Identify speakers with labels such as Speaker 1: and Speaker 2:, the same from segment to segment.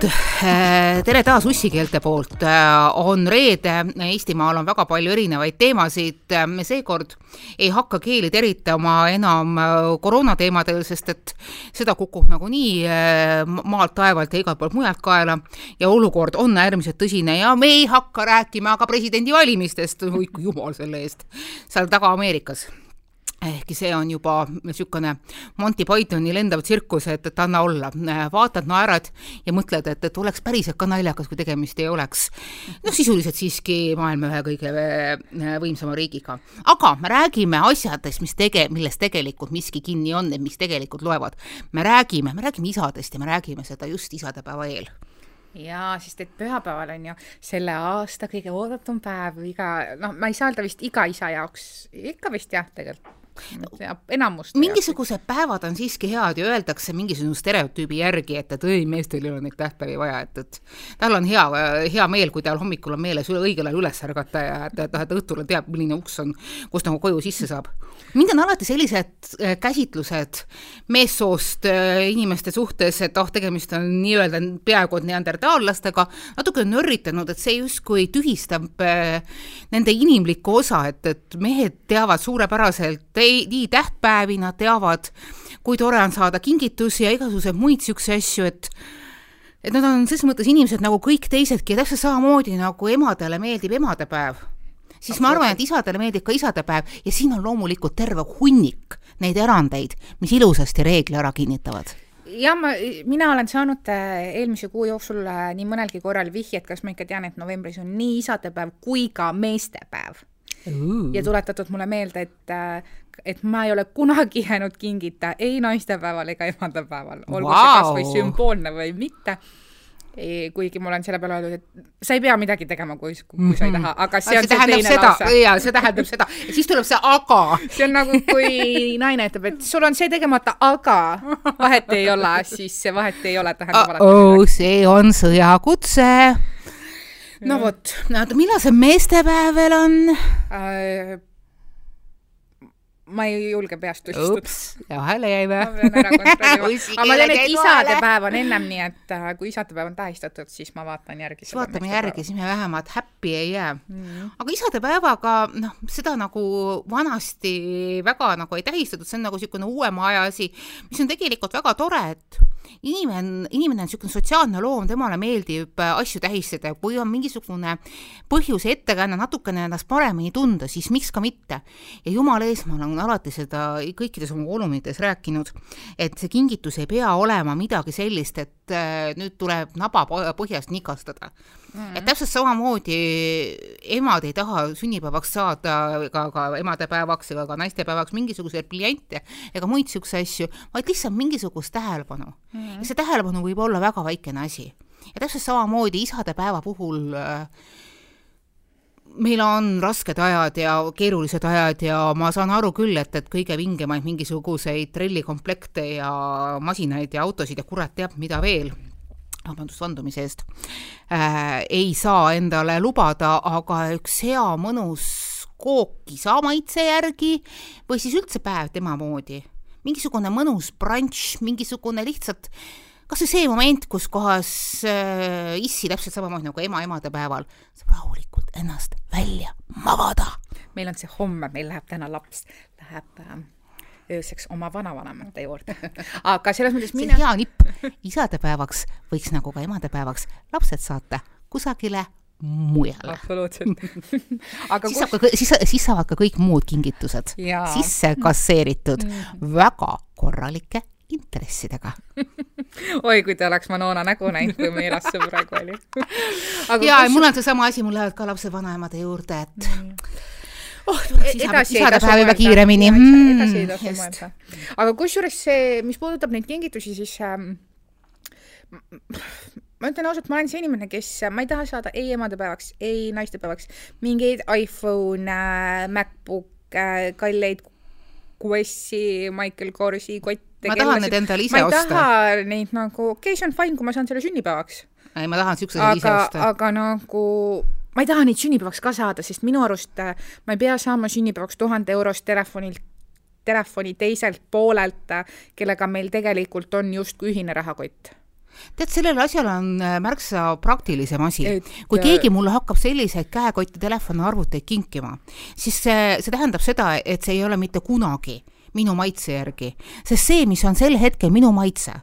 Speaker 1: õhtut, tere taas ussikeelte poolt, on reede, Eestimaal on väga palju erinevaid teemasid, me seekord ei hakka keeli teritama enam koroonateemadel, sest et seda kukub nagunii maalt taevalt ja igalt poolt mujalt kaela. Ja olukord on äärmiselt tõsine ja me ei hakka rääkima ka presidendivalimistest, hoidku jumal selle eest, seal taga Ameerikas ehkki see on juba niisugune Monty Pythoni lendav tsirkus, et, et anna olla. vaatad, naerad ja mõtled, et, et oleks päriselt ka naljakas, kui tegemist ei oleks. noh, sisuliselt siiski maailma ühe kõige äh, võimsama riigiga. aga me räägime asjadest, mis tege-, milles tegelikult miski kinni on, mis tegelikult loevad. me räägime, me räägime isadest ja me räägime seda just isadepäeva eel
Speaker 2: jaa, sest et pühapäeval on ju selle aasta kõige oodatum päev iga, noh, ma ei saa öelda vist iga isa jaoks, ikka vist jah, tegelikult enamust.
Speaker 1: mingisugused päevad on siiski head ja öeldakse mingisuguse stereotüübi järgi, et, et õi, meestel ei ole neid tähtpäevi vaja, et, et tal on hea, hea meel, kui tal hommikul on meeles õigel ajal üles ärgata ja et, et, et õhtul teab, milline uks on, kust nagu koju sisse saab. mind on alati sellised äh, käsitlused meessoost äh, inimeste suhtes, et oh, tegemist on nii-öelda peaaegu et neandertaallastega, natuke nörritanud, et see justkui tühistab äh, nende inimlikku osa, et, et mehed teavad suurepäraselt ei, nii tähtpäevi, nad teavad, kui tore on saada kingitusi ja igasuguseid muid niisuguseid asju, et et nad on selles mõttes inimesed nagu kõik teisedki ja täpselt samamoodi nagu emadele meeldib emadepäev, siis ma arvan, et isadele meeldib ka isadepäev ja siin on loomulikult terve hunnik neid erandeid, mis ilusasti reegli ära kinnitavad.
Speaker 2: Jah, ma, mina olen saanud äh, eelmise kuu jooksul äh, nii mõnelgi korral vihjet, kas ma ikka tean, et novembris on nii isadepäev kui ka meestepäev. ja tuletatud mulle meelde, et äh, et ma ei ole kunagi jäänud kingita ei naistepäeval ega emadepäeval, olgu wow. see kas või sümboolne või mitte kuigi ma olen selle peale öeldud, et sa ei pea midagi tegema, kui, kui sa ei taha, aga see on see, see teine
Speaker 1: lause. jaa, see tähendab seda, siis tuleb see aga.
Speaker 2: see on nagu, kui naine ütleb, et sul on see tegemata, aga vahet ei ole, siis see vahet ei ole, tähendab
Speaker 1: alati. oh, see on sõjakutse. no vot, oota, millal see meestepäev veel on
Speaker 2: äh,? Ma ei julge peast tunnistada.
Speaker 1: vahele jäi või?
Speaker 2: aga ma tean, et isadepäev on ennem, nii et äh, kui isadepäev on tähistatud, siis ma vaatan järgi.
Speaker 1: siis vaatame järgi, siis me vähemalt happy ei jää mm.. aga isadepäevaga, noh, seda nagu vanasti väga nagu ei tähistatud, see on nagu niisugune uuema aja asi, mis on tegelikult väga tore, et inimene, inimene on niisugune sotsiaalne loom, temale meeldib äh, asju tähistada, kui on mingisugune põhjus ja ettekanne natukene ennast paremini tunda, siis miks ka mitte. ja jumala ees, ma olen alati seda kõikides oma kolumites rääkinud, et see kingitus ei pea olema midagi sellist, et äh, nüüd tuleb naba põhjast nikastada mm. et täpselt samamoodi emad ei taha sünnipäevaks saada ega ka emadepäevaks ega ka naistepäevaks mingisuguseid pliante ega muid niisuguseid asju, vaid lihtsalt mingisugust tähelepanu mm. ja see tähelepanu võib olla väga väikene asi. ja täpselt samamoodi isadepäeva puhul äh, meil on rasked ajad ja keerulised ajad ja ma saan aru küll, et, et kõige vingemaid mingisuguseid trellikomplekte ja masinaid ja autosid ja kurat teab mida veel vabandust vandumise eest äh,, ei saa endale lubada, aga üks hea mõnus kook isa maitse järgi või siis üldse päev tema moodi. mingisugune mõnus brunch, mingisugune lihtsalt kas või see moment, kus kohas äh, issi täpselt samamoodi nagu ema emadepäeval saab rahulikult ennast välja magada.
Speaker 2: meil on see homme, meil läheb täna laps, läheb äh ööseks oma vanavanemate juurde. aga selles mõttes
Speaker 1: mina. hea nipp, isadepäevaks võiks nagu ka emadepäevaks lapsed saata kusagile mujale.
Speaker 2: absoluutselt
Speaker 1: aga siis kus... saab ka, siis, siis saavad ka kõik muud kingitused sisse kasseeritud mm. väga korralike intressidega
Speaker 2: oi, kui te oleks Manona nägu näinud, kui Meelas see praegu oli
Speaker 1: ja kus... mul on seesama asi, mul lähevad ka lapsed vanaemade juurde, et mm oh, edasi ei tasu mõelda. kiiremini.
Speaker 2: edasi ei tasu mm, mõelda. aga kusjuures see, mis puudutab neid kingitusi, siis ähm, ma ütlen ausalt, ma olen see inimene, kes, ma ei taha saada ei emadepäevaks, ei naistepäevaks mingeid iPhone äh,, MacBook äh,, kalleid QS-i, Michael Korsi kotte.
Speaker 1: ma tahan need endale ise
Speaker 2: osta.
Speaker 1: ma ei
Speaker 2: taha neid nagu, okei okay,, see on fine, kui ma saan selle sünnipäevaks.
Speaker 1: ei, ma tahan siukse ise osta.
Speaker 2: aga nagu ma ei taha neid sünnipäevaks ka saada, sest minu arust äh, ma ei pea saama sünnipäevaks tuhande eurost telefonilt, telefoni teiselt poolelt, äh, kellega meil tegelikult on justkui ühine rahakott.
Speaker 1: Tead, sellel asjal on äh, märksa praktilisem asi. kui keegi mulle hakkab selliseid käekotti, telefone, arvuteid kinkima, siis see, see tähendab seda, et see ei ole mitte kunagi minu maitse järgi, sest see, mis on sel hetkel minu maitse,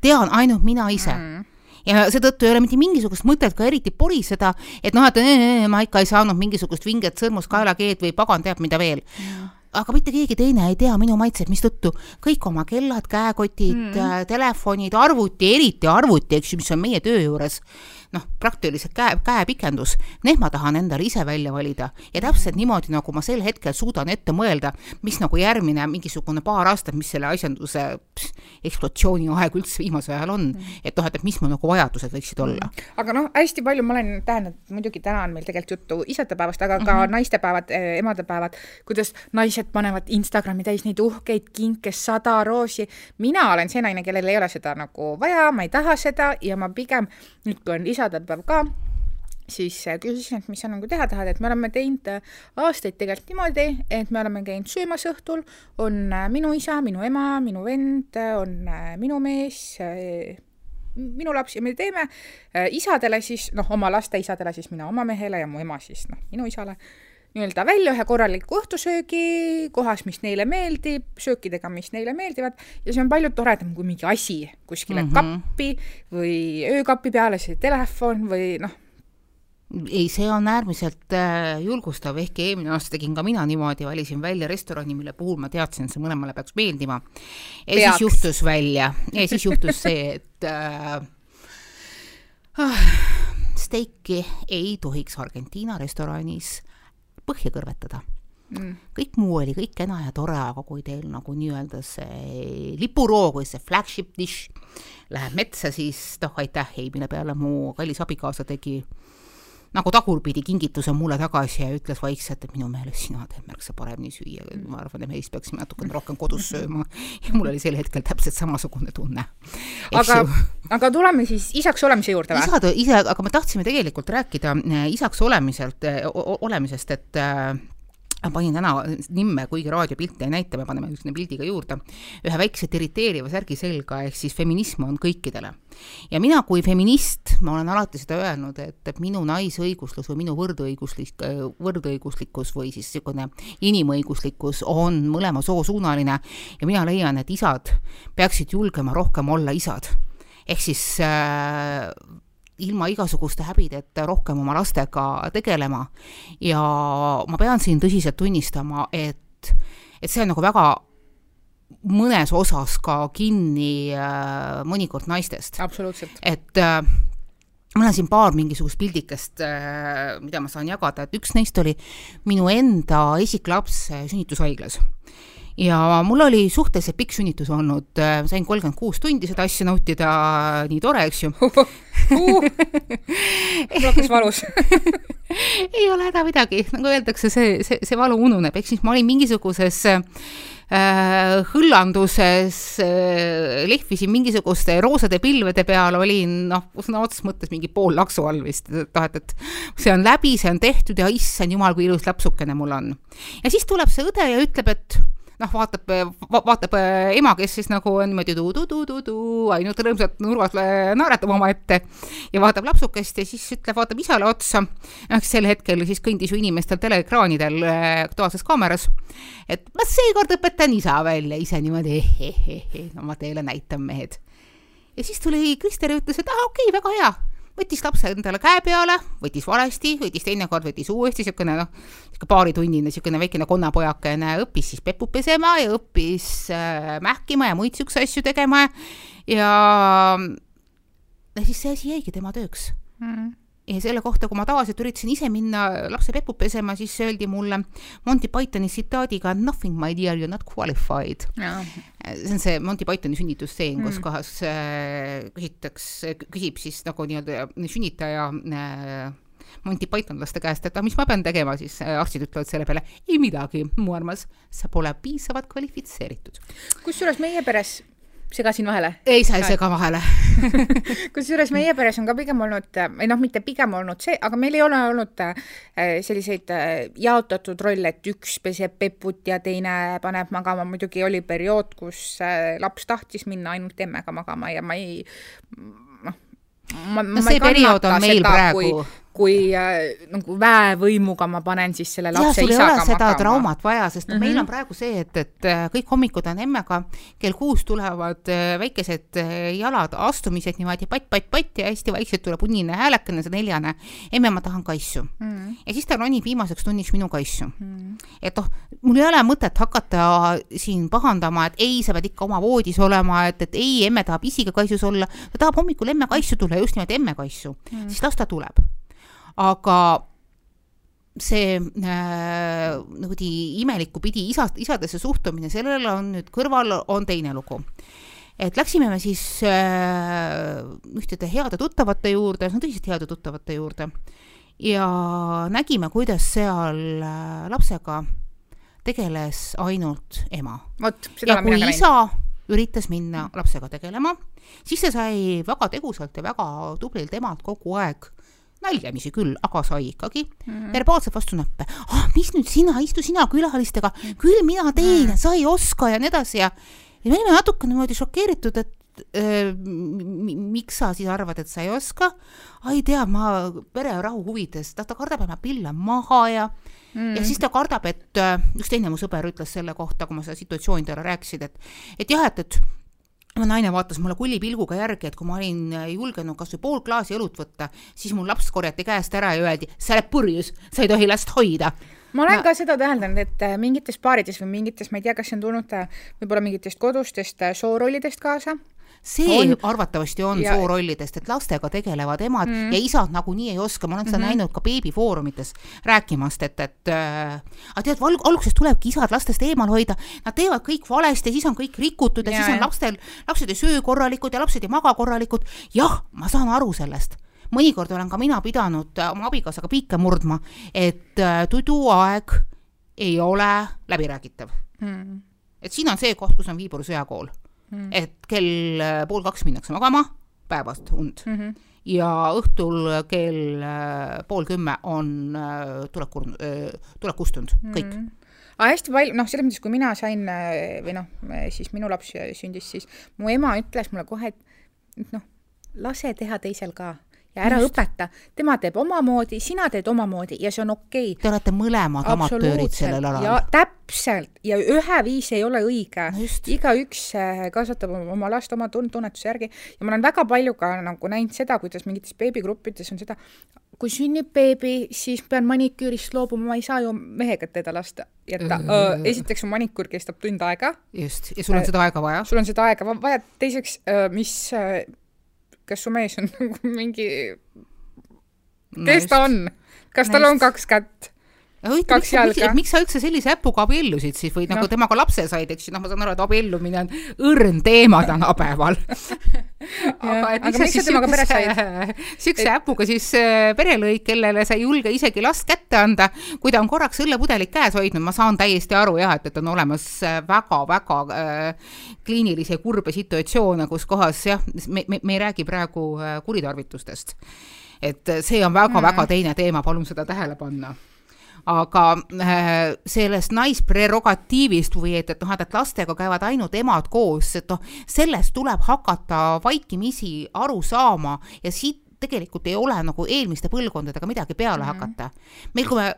Speaker 1: tean ainult mina ise. Mm ja seetõttu ei ole mitte mingisugust mõtet ka eriti poriseda, et noh, et ee, ma ikka ei saanud mingisugust vinget sõrmuskaelakeed või pagan teab mida veel aga mitte keegi teine ei tea minu maitset, mistõttu kõik oma kellad, käekotid mm., telefonid, arvuti, eriti arvuti, eks ju, mis on meie töö juures, noh, praktiliselt käe, käepikendus, need ma tahan endale ise välja valida ja täpselt niimoodi, nagu ma sel hetkel suudan ette mõelda, mis nagu järgmine mingisugune paar aastat, mis selle asjanduse eksplotsiooni aeg üldse viimasel ajal on mm., et noh, et, et mis mu nagu vajadused võiksid olla.
Speaker 2: aga noh, hästi palju ma olen tähendanud, muidugi täna on meil tegelikult juttu isadepäevast, aga ka mm -hmm. naistepäevad, eh, emadepäevad, kuidas naised panevad Instagrami täis neid uhkeid kinke, sada roosi. mina olen see naine, kellel ei ole seda nagu vaja, ma ei taha seda ja ma pigem nüüd, kui on isa isadepäev ka, siis äh, küsisin, et mis sa nagu teha tahad, et me oleme teinud äh, aastaid tegelikult niimoodi, et me oleme käinud söömas õhtul, on äh, minu isa, minu ema, minu vend, on minu mees, minu laps ja me teeme isadele siis, noh, oma laste isadele siis mina oma mehele ja mu ema siis noh, minu isale nii-öelda välja ühe korraliku õhtusöögi kohas, mis neile meeldib, söökidega, mis neile meeldivad ja see on palju toredam kui mingi asi kuskile mm -hmm. kappi või öökapi peale see telefon või noh.
Speaker 1: ei, see on äärmiselt äh, julgustav, ehkki eelmine aasta tegin ka mina niimoodi, valisin välja restorani, mille puhul ma teadsin, et see mõlemale peaks meeldima. ja peaks. siis juhtus välja ja siis juhtus see, et äh, ah, steiki ei tohiks Argentiina restoranis põhja kõrvetada. Mm.. kõik muu oli kõik kena ja tore, aga kui teil nagu nii-öelda see lipuroog või see flagship dish läheb metsa, siis noh, aitäh, ei, mille peale mu kallis abikaasa tegi nagu tagurpidi kingituse mulle tagasi ja ütles vaikselt, et minu meelest sina teed märksa paremini süüa, ma arvan, et me siis peaksime natukene rohkem kodus sööma ja mul oli sel hetkel täpselt samasugune tunne.
Speaker 2: aga, aga tuleme siis isaks olemise juurde
Speaker 1: või? isad, ise, aga me tahtsime tegelikult rääkida eh, isaks olemiselt, eh, olemisest, et ma panin täna nimme, kuigi raadiopilte ei näita, me paneme sinna pildiga juurde, ühe väikse irriteeriva särgi selga, ehk siis feminism on kõikidele. ja mina kui feminist, ma olen alati seda öelnud, et minu naisõiguslus või minu võrdõiguslik, võrdõiguslikkus või siis niisugune inimõiguslikkus on mõlema soo suunaline ja mina leian, et isad peaksid julgema rohkem olla isad. ehk siis äh, ilma igasuguste häbideta rohkem oma lastega tegelema. ja ma pean siin tõsiselt tunnistama, et, et see on nagu väga mõnes osas ka kinni äh, mõnikord naistest. et äh, mul on siin paar mingisugust pildikest äh,, mida ma saan jagada, et üks neist oli minu enda esiklaps sünnitushaiglas ja mul oli suhteliselt pikk sünnitus olnud, äh, sain kolmkümmend kuus tundi seda asja nautida, nii tore, eks ju uh,.
Speaker 2: mul hakkas valus
Speaker 1: ei ole häda midagi, nagu öeldakse, see, see, see valu ununeb, ehk siis ma olin mingisuguses äh, hõllanduses äh,, lehvisin mingisuguste roosade pilvede peal, olin noh, sõna otseses mõttes mingi pool laksu all vist, et noh, et, et see on läbi, see on tehtud ja issand jumal, kui ilus lapsukene mul on. ja siis tuleb see õde ja ütleb, et noh, vaatab va,, vaatab äh, ema, kes siis nagu on niimoodi tu-tu-tu-tu-tu, ainult rõõmsalt nurgas naeratab omaette ja vaatab lapsukest ja siis ütleb, vaatab isale otsa. noh, sel hetkel siis kõndis ju inimestel teleekraanidel äh, Aktuaalses Kaameras, et ma seekord õpetan isa välja, ise niimoodi eh-eh-eh, no ma teile näitan, mehed. ja siis tuli Krister ja ütles, et ah, okei okay,, väga hea võttis lapse endale käe peale, võttis valesti, võttis teinekord, võttis uuesti, niisugune noh, niisugune paaritunnine niisugune väikene konnapojakene, õppis siis peput pesema ja õppis äh, mähkima ja muid niisuguseid asju tegema. Ja ja siis see asi jäigi tema tööks. Mm ja selle kohta, kui ma tavaliselt üritasin ise minna lapse peput pesema, siis öeldi mulle Monty Pythoni tsitaadiga Nothing, my dear, you are not qualified. see on see Monty Pythoni sünnitusseen mm., kus kohas äh, küsitakse, küsib siis nagu nii-öelda sünnitaja äh, Monty Python laste käest, et aga mis ma pean tegema, siis äh, arstid ütlevad selle peale ei midagi, mu armas, sa pole piisavalt kvalifitseeritud.
Speaker 2: kusjuures meie peres segasin vahele?
Speaker 1: ei, sa ei sega vahele.
Speaker 2: Kusjuures meie peres on ka pigem olnud, või noh, mitte pigem olnud see, aga meil ei ole olnud äh, selliseid äh, jaotatud rolle, et üks peseb peput ja teine paneb magama, muidugi oli periood, kus äh, laps tahtis minna ainult emmega magama ja ma ei noh, ma,
Speaker 1: no see periood on meil seda, praegu.
Speaker 2: kui äh, nagu väevõimuga ma panen siis selle lapse
Speaker 1: isaga magama. seda magama. traumat vaja, sest mm -hmm. meil on praegu see, et, et äh, kõik hommikud on emmega, kell kuus tulevad äh, väikesed äh, jalad, astumised niimoodi patt-patt-patt ja hästi vaikselt tuleb unine häälekene, see neljane. emme, ma tahan kaisu mm. -hmm. ja siis ta ronib viimaseks tunniks minu kaisu mm. -hmm. et noh, mul ei ole mõtet hakata siin pahandama, et ei, sa pead ikka oma voodis olema, et, et ei, emme tahab isiga kaisus olla, ta tahab hommikul emme kaisu tulla, just nimelt emme kaisu mm, -hmm. siis las ta tuleb aga see äh, niimoodi imelikku pidi isa, isadesse suhtumine, sellel on nüüd kõrval, on teine lugu. et läksime me siis äh, ühtede heade tuttavate juurde, no tõsiselt heade tuttavate juurde, ja nägime, kuidas seal äh, lapsega tegeles ainult ema. ja kui isa üritas minna lapsega tegelema, siis see sai väga tegusalt ja väga tublilt emalt kogu aeg naljamisi küll, aga sai ikkagi mm -hmm. verbaalselt vastu näppe. ah, mis nüüd sina, istu sina külalistega, küll mina teen mm, -hmm. sa ei oska ja nii edasi ja ja me olime natuke niimoodi šokeeritud, et öö, miks sa siis arvad, et sa ei oska? ei tea, ma pererahu huvides, ta, ta kardab, et ma pillan maha ja mm. ja siis ta kardab, et üks teine mu sõber ütles selle kohta, kui ma seda situatsiooni talle rääkisin, et et jah, et, et mu naine vaatas mulle kullipilguga järgi, et kui ma olin äh, julgenud kas või pool klaasi õlut võtta, siis mul laps korjati käest ära ja öeldi, sa oled purjus, sa ei tohi last hoida.
Speaker 2: ma olen ma... ka seda täheldanud, et äh, mingites paarides või mingites, ma ei tea, kas see on tulnud äh, võib-olla mingitest kodustest soorollidest kaasa
Speaker 1: see on, arvatavasti on ja, soorollidest, et lastega tegelevad emad mm. ja isad nagunii ei oska, ma olen seda mm -hmm. näinud ka beebifoorumites rääkimast, et, et äh, aga tead, alguses tulebki isad lastest eemal hoida, nad teevad kõik valesti ja siis on kõik rikutud ja, ja siis on lastel, lapsed ei söö korralikult ja lapsed ei maga korralikult. jah, ma saan aru sellest. Mõnikord olen ka mina pidanud äh, oma abikaasaga piike murdma, et äh, tuduaeg ei ole läbiräägitav. Mm.. et siin on see koht, kus on Viiburi sõjakool mm. et kell äh, pool kaks minnakse magama, päevast und mm. -hmm. ja õhtul kell äh, pool kümme on äh, tulekurn-, tulekustund, kõik mm. -hmm
Speaker 2: aga hästi palju, noh, selles mõttes, kui mina sain või noh, siis minu laps sündis, siis mu ema ütles mulle kohe, et noh, lase teha teisel ka ja ära Just. õpeta, tema teeb omamoodi, sina teed omamoodi ja see on okei okay..
Speaker 1: Te olete mõlemad amatöörid sellel alal.
Speaker 2: ja täpselt ja ühe viis ei ole õige no. igaüks äh, kasvatab oma last oma tun-, tunnetuse järgi ja ma olen väga palju ka nagu näinud seda, kuidas mingites beebigruppides on seda, kui sünnib beebi, siis pean maniküürist loobuma, ma ei saa ju mehega teda lasta jätta uh,. esiteks, maniküür kestab tund aega.
Speaker 1: just, ja sul on uh, seda aega vaja.
Speaker 2: sul on seda aega vaja, teiseks mis kas su mees on nagu mingi, kes no ta on, kas tal on kaks kätt?
Speaker 1: Huvitav, miks, miks, miks sa üldse sellise äpuga abiellusid siis või nagu no. temaga lapse said, eks ju, noh, ma saan aru, et abiellumine on õrn teema tänapäeval
Speaker 2: aga et miks sa siis siukse,
Speaker 1: siukse äpuga siis äh, pere lõid, kellele sa ei julge isegi last kätte anda, kui ta on korraks õllepudelit käes hoidnud, ma saan täiesti aru jah, et, et on olemas väga-väga äh, äh, kliinilisi ja kurbe situatsioone, kus kohas jah, me, me, me ei räägi praegu äh, kuritarvitustest. et see on väga-väga mm. teine teema, palun seda tähele panna aga äh, sellest naisprerogatiivist või et, et noh, et lastega käivad ainult emad koos, et noh, sellest tuleb hakata vaikimisi aru saama ja siit tegelikult ei ole nagu eelmiste põlvkondadega midagi peale mm -hmm. hakata. meil, kui me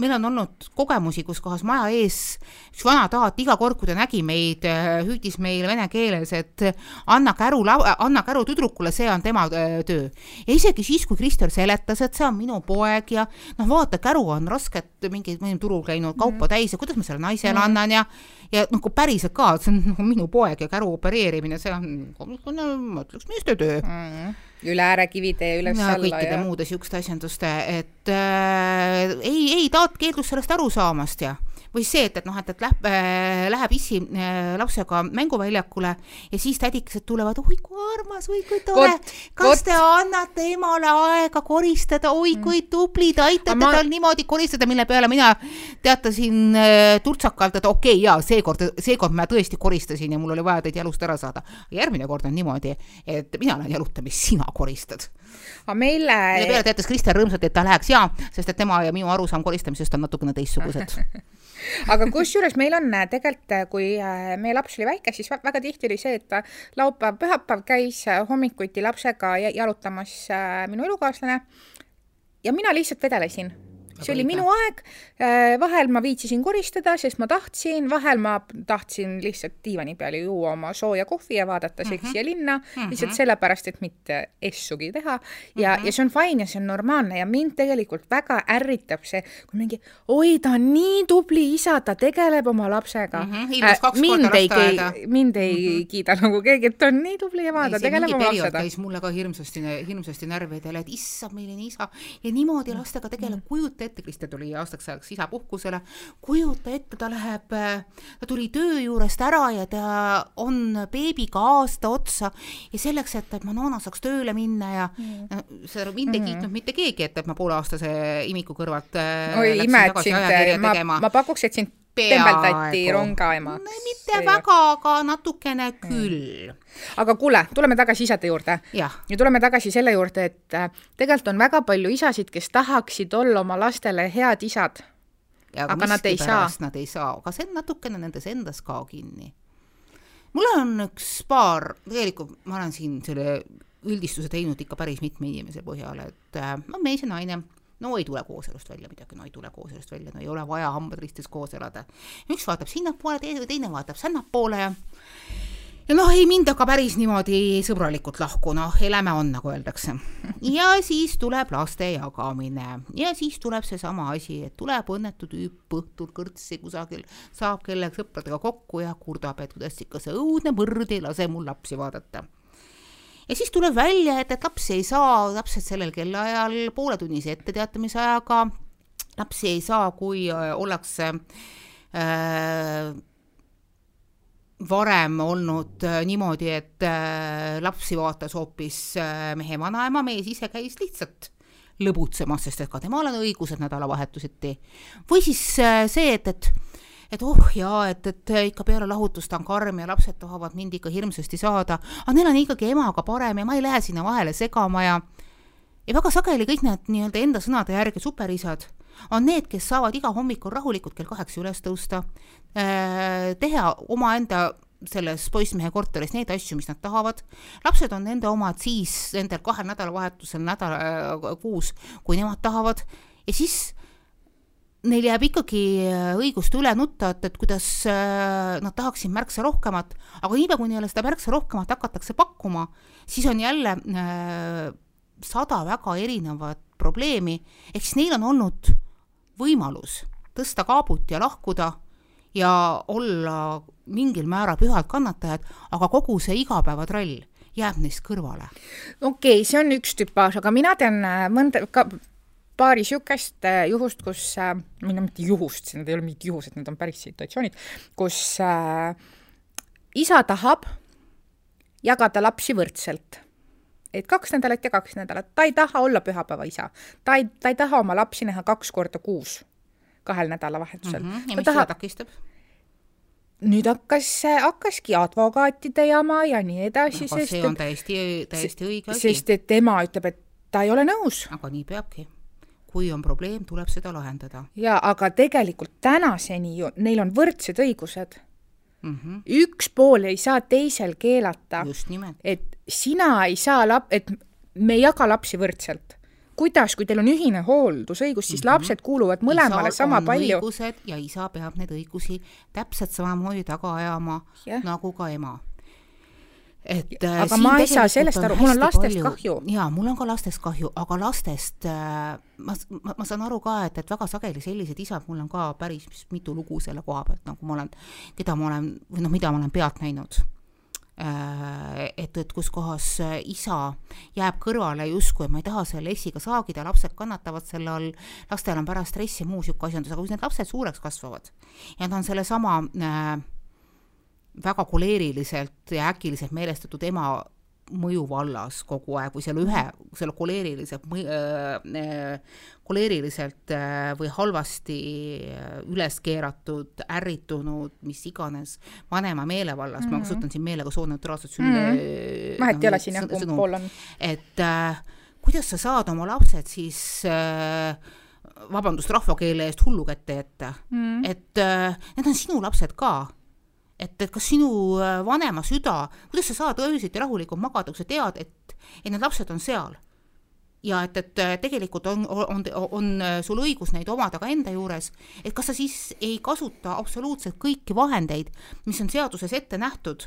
Speaker 1: meil on olnud kogemusi, kus kohas maja ees üks vana taat iga kord, kui ta nägi meid, äh, hüüdis meile vene keeles, et anna käru, anna käru tüdrukule, see on tema äh, töö. ja isegi siis, kui Krister seletas, et see on minu poeg ja noh, vaata, käru on rasket mingi, ma olen turul käinud kaupa -hmm. täis ja kuidas ma selle naisele mm -hmm. annan ja ja nagu päriselt ka, see on nagu minu poeg ja käru opereerimine, see on, ma ütleks, meeste töö mm.
Speaker 2: -hmm üle äärekivide ja üles-alla
Speaker 1: ja kõikide muude siukeste asjanduste, et äh, ei, ei, taat keeldus sellest aru saamast ja või see, et, et noh, et, et läheb äh,, läheb issi äh, lapsega mänguväljakule ja siis tädikesed tulevad, oi kui armas, oi kui tore, kas võt. te annate emale aega koristada, oi mm. kui tublid, aitate ma... tal niimoodi koristada, mille peale mina teatasin äh, turtsakalt, et okei okay,, jaa, seekord, seekord ma tõesti koristasin ja mul oli vaja teid jalust ära saada. järgmine kord on niimoodi, et mina lähen jalutamist, sina koristad.
Speaker 2: aga meile.
Speaker 1: mille peale teatas Kristjan rõõmsalt, et ta läheks ja, sest et tema ja minu arusaam koristamisest on natukene teistsugused
Speaker 2: aga kusjuures meil on äh, tegelikult, äh, kui äh, meie laps oli väike, siis väga tihti oli see, et ta laupäev, pühapäev käis hommikuti lapsega jalutamas minu elukaaslane. Ja mina lihtsalt vedelesin see oli minu aeg, äh, vahel ma viitsisin koristada, sest ma tahtsin, vahel ma tahtsin lihtsalt diivani peal juua oma sooja kohvi ja vaadata Seksi mm -hmm. ja linna mm, -hmm. lihtsalt sellepärast, et mitte essugi teha. ja mm, -hmm. ja see on fine ja see on normaalne ja mind tegelikult väga ärritab see, kui mingi, oi, ta on nii tubli isa, ta tegeleb oma lapsega
Speaker 1: mm. -hmm. Äh, mind ei,
Speaker 2: mind ei mm -hmm. kiida nagu keegi, et ta on nii tubli ema, ta tegeleb oma lapsega.
Speaker 1: käis mulle ka hirmsasti, hirmsasti närvidele, et issand, milline isa ja niimoodi lastega tegeleb mm, -hmm. kujuta ette, Krista tuli aastaks ajaks isapuhkusele, kujuta ette, ta läheb, ta tuli töö juurest ära ja ta on beebiga aasta otsa ja selleks, et, et Manona saaks tööle minna ja mm. seda mind ei mm. kiitnud mitte keegi, et, et ma pooleaastase imiku kõrvalt
Speaker 2: äh, oi, ime, et sind, ma, ma pakuks, et sind tembeldati rongaema.
Speaker 1: mitte see... väga, aga natukene mm. küll.
Speaker 2: aga kuule, tuleme tagasi isade juurde. ja tuleme tagasi selle juurde, et äh, tegelikult on väga palju isasid, kes tahaksid olla oma lastele head isad. aga, aga nad ei saa.
Speaker 1: Nad ei saa, aga see on natukene nendes endas ka kinni. mul on üks paar, tegelikult ma olen siin selle üldistuse teinud ikka päris mitme inimese põhjal, et äh, no mees ja naine no ei tule kooselust välja midagi, no ei tule kooselust välja, no ei ole vaja hambad ristis koos elada. üks vaatab sinnapoole, teine vaatab sinnapoole ja ja noh, ei minda ka päris niimoodi sõbralikult lahku, noh, eläme on, nagu öeldakse. ja siis tuleb laste jagamine ja siis tuleb seesama asi, et tuleb õnnetu tüüp õhtul kõrtsi kusagil, saab kellegi sõpradega kokku ja kurdab, et kuidas ikka see õudne mõrd ei lase mul lapsi vaadata ja siis tuleb välja, et, et lapsi ei saa täpselt sellel kellaajal pooletunnise etteteatamise ajaga, lapsi ei saa, kui äh, ollakse äh, varem olnud äh, niimoodi, et äh, lapsi vaatas hoopis äh, mehe vanaema, mees ise käis lihtsalt lõbutsemas, sest et ka temal on õigused nädalavahetuseti. või siis äh, see, et, et et oh jaa, et, et ikka peale lahutust on karm ja lapsed tahavad mind ikka hirmsasti saada, aga neil on ikkagi emaga parem ja ma ei lähe sinna vahele segama ja ja väga sageli kõik need nii-öelda enda sõnade järgi superisad on need, kes saavad iga hommikul rahulikult kell kaheksa üles tõusta äh,, teha omaenda selles poissmehe korteris neid asju, mis nad tahavad. lapsed on nende omad siis nendel kahel nädalavahetusel nädal äh, kuus, kui nemad tahavad ja siis neil jääb ikkagi äh, õigust üle nutta, et, et kuidas äh, nad tahaksid märksa rohkemat, aga niipea, kui neile seda märksa rohkemat hakatakse pakkuma, siis on jälle äh, sada väga erinevat probleemi, ehk siis neil on olnud võimalus tõsta kaabut ja lahkuda ja olla mingil määral pühad kannatajad, aga kogu see igapäevatrall jääb neist kõrvale.
Speaker 2: okei okay,, see on üks tüpaaž, aga mina tean mõnda, ka paari niisugust äh, juhust, kus äh,, või no mitte juhust, need ei ole mingid juhused, need on päris situatsioonid, kus äh, isa tahab jagada lapsi võrdselt. et kaks nädalat ja kaks nädalat, ta ei taha olla pühapäeva isa. ta ei, ta ei taha oma lapsi näha kaks korda kuus, kahel nädalavahetusel mm.
Speaker 1: -hmm. ja mis taha... seda takistab?
Speaker 2: nüüd hakkas, hakkaski advokaatide jama ja nii edasi.
Speaker 1: aga see on täiesti, täiesti õige asi.
Speaker 2: sest et ema ütleb, et ta ei ole nõus.
Speaker 1: aga nii peabki kui on probleem, tuleb seda lahendada.
Speaker 2: jaa, aga tegelikult tänaseni ju neil on võrdsed õigused mm. -hmm. üks pool ei saa teisel keelata, et sina ei saa lap-, et me ei jaga lapsi võrdselt. kuidas, kui teil on ühine hooldusõigus, siis mm -hmm. lapsed kuuluvad mõlemale Isal sama palju.
Speaker 1: õigused ja isa peab neid õigusi täpselt samamoodi taga ajama yeah. nagu ka ema
Speaker 2: et äh, aga ma ei saa sellest aru, mul on lastest palju, kahju.
Speaker 1: jaa, mul on ka lastest kahju, aga lastest äh, ma, ma, ma saan aru ka, et, et väga sageli sellised isad, mul on ka päris mitu lugu selle koha pealt, nagu ma olen, keda ma olen, või noh, mida ma olen pealt näinud et, et kus kohas isa jääb kõrvale justkui, ma ei taha selle lessiga saagida, lapsed kannatavad selle all, lastel on pärast stressi, muu niisugune asjandus, aga kui need lapsed suureks kasvavad ja nad on sellesama äh, väga koleeriliselt ja äkiliselt meelestatud ema mõju vallas kogu aeg või selle ühe, selle koleeriliselt äh,, koleeriliselt äh, või halvasti äh, üles keeratud, ärritunud, mis iganes vanema meelevallas mm, -hmm. ma mhm. kasutan siin meelega sooneutraalset sünni mm.
Speaker 2: -hmm. vahet ei ole siin jah, kumb pool on.
Speaker 1: et äh, kuidas sa saad oma lapsed siis äh, vabandust rahvakeele eest hullu kätte jätta mm., et äh, need on sinu lapsed ka et, et kas sinu äh, vanema süda, kuidas sa saad öösiti rahulikult magada, kui sa tead, et, et need lapsed on seal? ja et, et äh, tegelikult on, on, on äh, sul õigus neid omada ka enda juures, et kas sa siis ei kasuta absoluutselt kõiki vahendeid, mis on seaduses ette nähtud,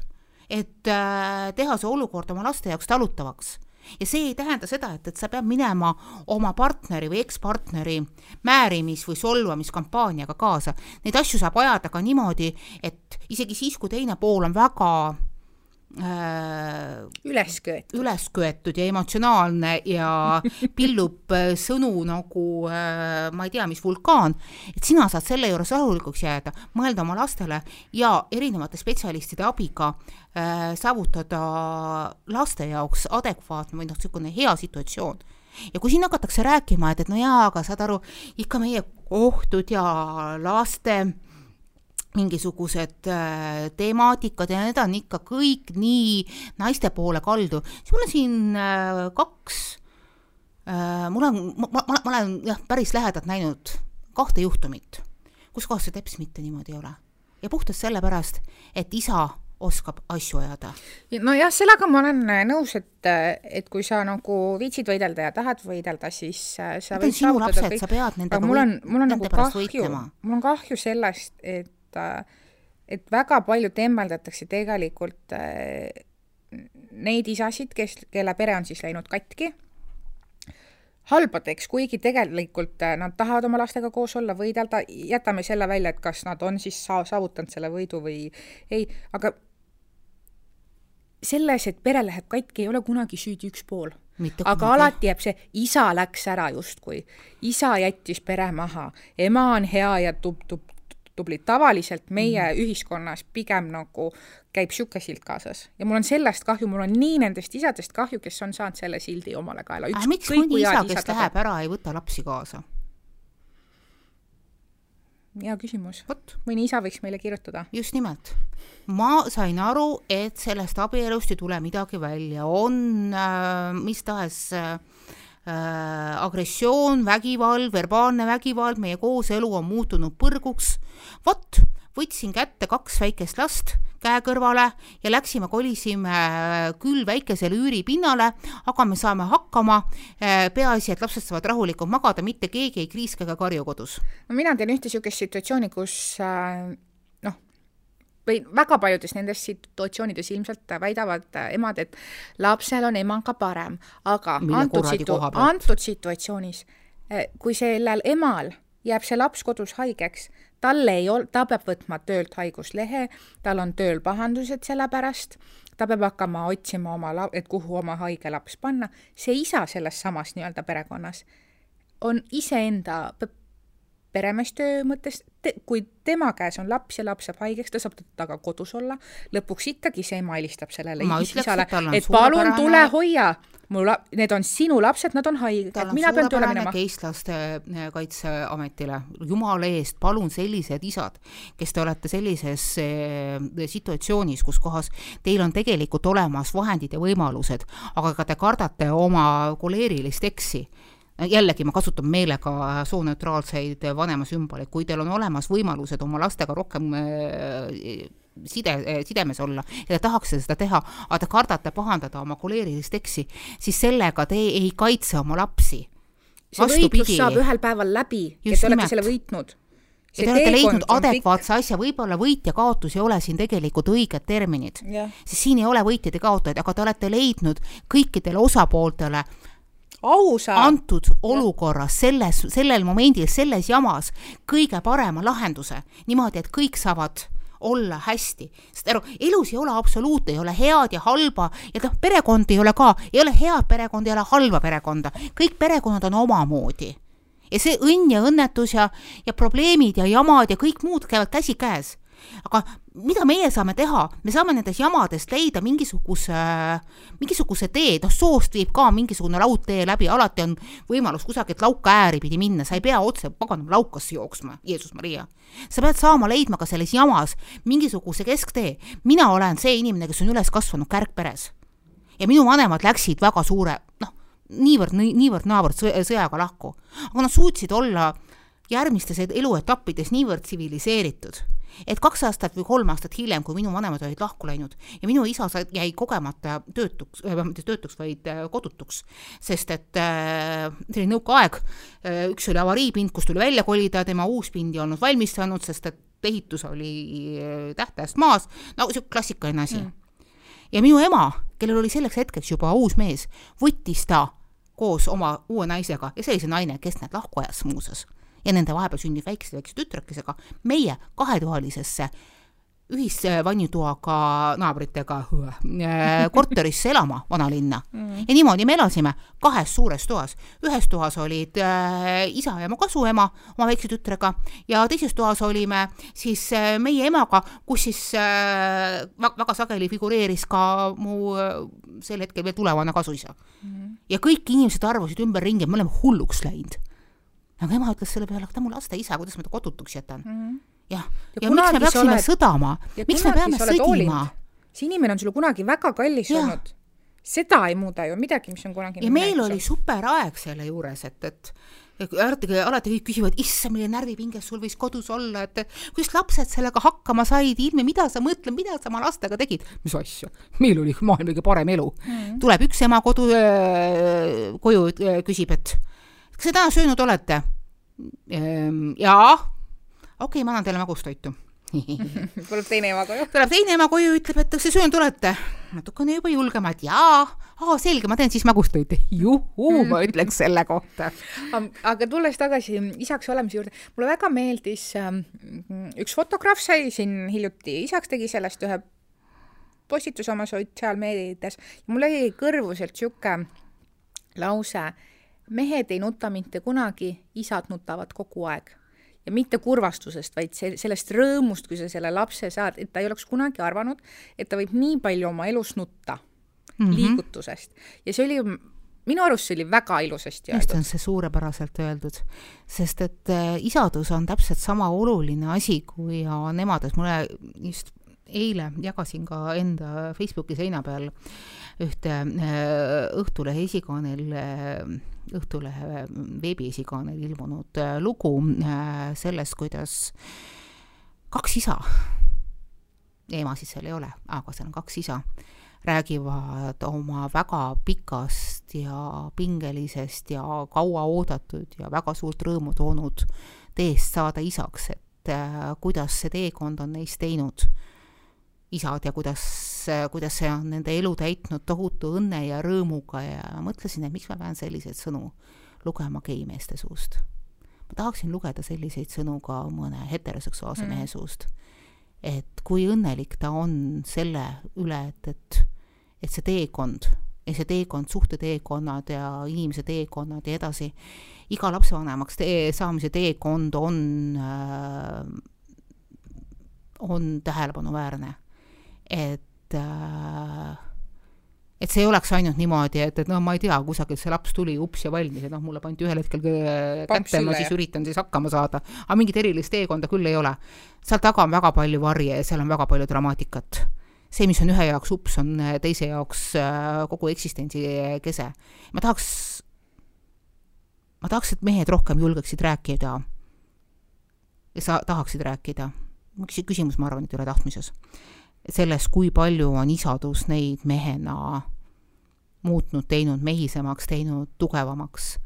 Speaker 1: et teha see olukord oma laste jaoks talutavaks ja see ei tähenda seda, et, et sa pead minema oma partneri või ekspartneri määrimis- või solvamiskampaaniaga kaasa. Neid asju saab ajada ka niimoodi, et isegi siis, kui teine pool on väga
Speaker 2: üles köetud.
Speaker 1: üles köetud ja emotsionaalne ja pillub äh, sõnu nagu äh, ma ei tea, mis vulkaan, et sina saad selle juures rahulikuks jääda, mõelda oma lastele ja erinevate spetsialistide abiga äh, saavutada laste jaoks adekvaatne või noh, niisugune hea situatsioon ja kui siin hakatakse rääkima, et, et no jaa, aga saad aru, ikka meie kohtud ja laste äh, mingisugused äh, temaatikad ja need on ikka kõik nii naiste poole kaldu, siis mul on siin äh, kaks äh,, mul on, ma, ma, ma olen jah, päris lähedalt näinud kahte juhtumit, kus kohas see teps mitte niimoodi ei ole. ja puhtalt sellepärast, et isa oskab asju ajada.
Speaker 2: nojah, sellega ma olen nõus, et, et kui sa nagu viitsid võidelda ja tahad võidelda, siis sa
Speaker 1: Need võid saavutada kõik. nendega
Speaker 2: mul on, mul on nagu kahju, mul on kahju sellest, et et väga palju temmeldatakse tegelikult äh, neid isasid, kes, kelle pere on siis läinud katki, halbadeks, kuigi tegelikult äh, nad tahavad oma lastega koos olla, võidelda, jätame selle välja, et kas nad on siis saa-, saavutanud selle võidu või ei, aga selles, et pere läheb katki, ei ole kunagi süüdi üks pool. aga kunagi. alati jääb see, isa läks ära justkui, isa jättis pere maha, ema on hea ja tub-, tub-, tublid. tavaliselt meie mm. ühiskonnas pigem nagu käib niisugune silt kaasas ja mul on sellest kahju, mul on nii nendest isadest kahju, kes on saanud selle sildi omale kaela.
Speaker 1: aga miks mõni isa, kes läheb ära, ei võta lapsi kaasa?
Speaker 2: hea küsimus. mõni isa võiks meile kirjutada.
Speaker 1: just nimelt. ma sain aru, et sellest abielust ei tule midagi välja, on äh, mis tahes äh, agressioon, vägivald, verbaalne vägivald, meie kooselu on muutunud põrguks. vot, võtsin kätte kaks väikest last käe kõrvale ja läksime, kolisime äh, küll väikesele üüripinnale, aga me saame hakkama. Äh, peaasi, et lapsed saavad rahulikult magada, mitte keegi ei kriiska ega karju kodus.
Speaker 2: no mina tean ühte niisugust situatsiooni, kus äh või väga paljudes nendes situatsioonides ilmselt väidavad emad, et lapsel on emaga parem, aga Mille antud situ-, antud situatsioonis, eh, kui sellel emal jääb see laps kodus haigeks, tal ei ol-, ta peab võtma töölt haiguslehe, tal on tööl pahandused selle pärast, ta peab hakkama otsima oma la-, et kuhu oma haige laps panna, see isa selles samas nii-öelda perekonnas on iseenda peremeestöö mõttes te,, kui tema käes on laps ja laps saab haigeks, ta saab temaga kodus olla, lõpuks ikkagi see ema helistab sellele isale, et palun tule hoia, mul, need on sinu lapsed, nad on haiged, mina pean tööle minema.
Speaker 1: case Lastekaitseametile, jumala eest, palun sellised isad, kes te olete sellises eh, situatsioonis, kus kohas teil on tegelikult olemas vahendid ja võimalused, aga ka te kardate oma koleerilist eksi jällegi ma kasutan meelega sooneutraalseid vanema sümboleid, kui teil on olemas võimalused oma lastega rohkem äh, side, sidemes olla ja te tahaksite seda teha, aga te kardate pahandada oma koleerilist eksi, siis sellega te ei kaitse oma lapsi.
Speaker 2: see võitlus saab ühel päeval läbi ja te olete selle võitnud.
Speaker 1: Ja te olete leidnud adekvaatse asja, võib-olla võit ja kaotus ei ole siin tegelikult õiged terminid, sest siin ei ole võitjaid ja kaotajaid, aga te olete leidnud kõikidele osapooltele
Speaker 2: ausa
Speaker 1: antud olukorras, selles, sellel momendil, selles jamas kõige parema lahenduse, niimoodi, et kõik saavad olla hästi. sest aru, elus ei ole absoluute, ei ole head ja halba ja noh, perekond ei ole ka, ei ole head perekonda, ei ole halba perekonda, kõik perekonnad on omamoodi. ja see õnn ja õnnetus ja, ja probleemid ja jamad ja kõik muud käivad käsikäes aga mida meie saame teha, me saame nendest jamadest leida mingisuguse, mingisuguse tee, noh soost viib ka mingisugune raudtee läbi, alati on võimalus kusagilt lauka ääri pidi minna, sa ei pea otse paganama laukasse jooksma, Jeesus Maria. sa pead saama leidma ka selles jamas mingisuguse kesktee. mina olen see inimene, kes on üles kasvanud kärgperes. ja minu vanemad läksid väga suure, noh, niivõrd, niivõrd-naavõrd sõjaga lahku, aga nad suutsid olla järgmistes eluetappides niivõrd tsiviliseeritud et kaks aastat või kolm aastat hiljem, kui minu vanemad olid lahku läinud ja minu isa jäi kogemata töötuks, mitte töötuks, vaid äh, kodutuks, sest et äh, see oli nõukaaeg, äh, üks oli avariipind, kus tuli välja kolida, tema uus pind ei olnud valmis saanud, sest et ehitus oli tähtajast maas, no sihuke klassikaline asi mm. ja minu ema, kellel oli selleks hetkeks juba uus mees, võttis ta koos oma uue naisega ja see oli see naine, kes need lahku ajas muuseas ja nende vahepeal sünnib väikese tütrekesega meie kahetoalisesse ühisvannitoaga naabritega äh, korterisse elama vanalinna mm. ja niimoodi me elasime kahes suures toas. ühes toas olid äh, isa ja mu kasuema oma väikse tütrega ja teises toas olime siis äh, meie emaga, kus siis äh, väga sageli figureeris ka mu äh, sel hetkel veel tulevane kasuisa mm. ja kõik inimesed arvasid ümberringi, et me oleme hulluks läinud aga ema ütles selle peale, aga ta on mu laste isa, kuidas ma ta kodutuks jätan mm. -hmm. jah, ja, ja miks me peaksime oled... sõdama, miks me peame sõdima?
Speaker 2: see inimene on sulle kunagi väga kallis ja. olnud. seda ei muuda ju midagi, mis on kunagi
Speaker 1: ja meil oli super aeg selle juures, et, et alati, alati kõik küsivad, issand, milline närvipinges sul võis kodus olla, et kuidas lapsed sellega hakkama said, ilme, mida sa mõtled, mida sa oma lastega tegid? mis asja, meil oli maailma kõige parem elu mm. -hmm. tuleb üks ema kodu äh,, koju äh,, küsib, et kas te täna söönud olete? Ehm, jaa. okei okay,, ma annan teile magustoitu
Speaker 2: tuleb teine ema koju.
Speaker 1: tuleb teine ema koju, ütleb, et kas te söönud olete? natukene juba julgemalt, jaa. aa, selge, ma teen siis magustoitu. juhuu, ma ütleks selle kohta.
Speaker 2: aga tulles tagasi isaks olemise juurde, mulle väga meeldis ähm,, üks fotograaf sai siin hiljuti isaks, tegi sellest ühe postituse oma sotsiaalmeedias ja mul jäi kõrvu sealt sihuke lause mehed ei nuta mitte kunagi, isad nutavad kogu aeg. ja mitte kurvastusest, vaid see, sellest rõõmust, kui sa selle lapse saad, et ta ei oleks kunagi arvanud, et ta võib nii palju oma elus nutta mm -hmm. liigutusest. ja see oli minu arust see oli väga ilusasti
Speaker 1: öeldud. just on see suurepäraselt öeldud, sest et äh, isadus on täpselt sama oluline asi kui on emadus, mulle just eile jagasin ka enda Facebooki seina peal ühte äh, Õhtulehe esikaanel äh, Õhtulehe veebiesikaanel ilmunud äh, lugu äh, sellest, kuidas kaks isa, emasid seal ei ole, aga seal on kaks isa, räägivad oma väga pikast ja pingelisest ja kauaoodatud ja väga suurt rõõmu toonud teest saada isaks, et äh, kuidas see teekond on neist teinud isad ja kuidas, kuidas see on nende elu täitnud tohutu õnne ja rõõmuga ja mõtlesin, et miks ma pean selliseid sõnu lugema geimeeste suust. ma tahaksin lugeda selliseid sõnu ka mõne heteroseksuaalse mm. mehe suust. et kui õnnelik ta on selle üle, et, et, et see teekond, ja see teekond, suhteteekonnad ja inimese teekonnad ja edasi, iga lapsevanemaks tee, saamise teekond on äh, on tähelepanuväärne et äh, et see ei oleks ainult niimoodi, et, et noh, ma ei tea, kusagilt see laps tuli ups ja valmis ja noh, mulle pandi ühel hetkel kätte, ma siis üritan siis hakkama saada, aga mingit erilist teekonda küll ei ole. seal taga on väga palju varje ja seal on väga palju dramaatikat. see, mis on ühe jaoks ups, on teise jaoks äh, kogu eksistentsi kese. ma tahaks, ma tahaks, et mehed rohkem julgeksid rääkida ja sa tahaksid rääkida. küsimus, ma arvan, et ei ole tahtmises selles, kui palju on isadus neid mehena muutnud, teinud mehisemaks, teinud tugevamaks.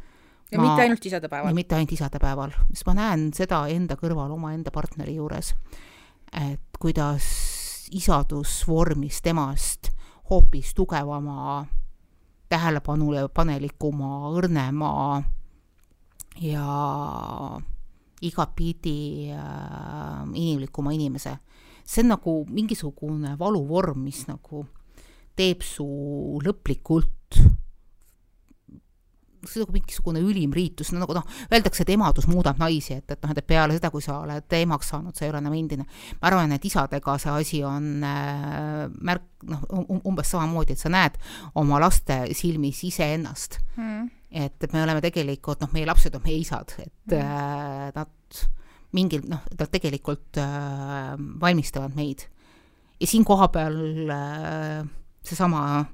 Speaker 2: ja ma, mitte ainult isadepäeval.
Speaker 1: mitte ainult isadepäeval, sest ma näen seda enda kõrval omaenda partneri juures, et kuidas isadus vormis temast hoopis tugevama, tähelepanule panelikuma, õrnema ja igatpidi äh, inimlikuma inimese see on nagu mingisugune valuvorm, mis nagu teeb su lõplikult see on nagu mingisugune ülim riitus, no nagu noh, öeldakse, et emadus muudab naisi, et, et noh, et peale seda, kui sa oled emaks saanud, sa ei ole enam endine. ma arvan, et isadega see asi on äh, märk, noh, umbes samamoodi, et sa näed oma laste silmis iseennast mm.. et, et me oleme tegelikult, noh, meie lapsed on meie isad, et mm. äh, nad mingil, noh, nad tegelikult äh, valmistavad meid. ja siin kohapeal äh, seesama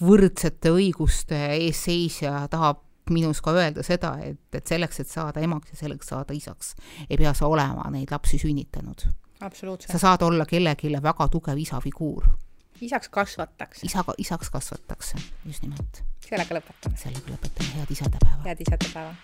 Speaker 1: võrdsete õiguste eesseisja tahab minus ka öelda seda, et, et selleks, et saada emaks ja selleks saada isaks, ei pea sa olema neid lapsi sünnitanud. sa saad olla kellelegi väga tugev isafiguur.
Speaker 2: isaks kasvatakse.
Speaker 1: isa, isaks kasvatakse, just nimelt.
Speaker 2: sellega lõpetame.
Speaker 1: sellega lõpetame, head isadepäeva.
Speaker 2: head isadepäeva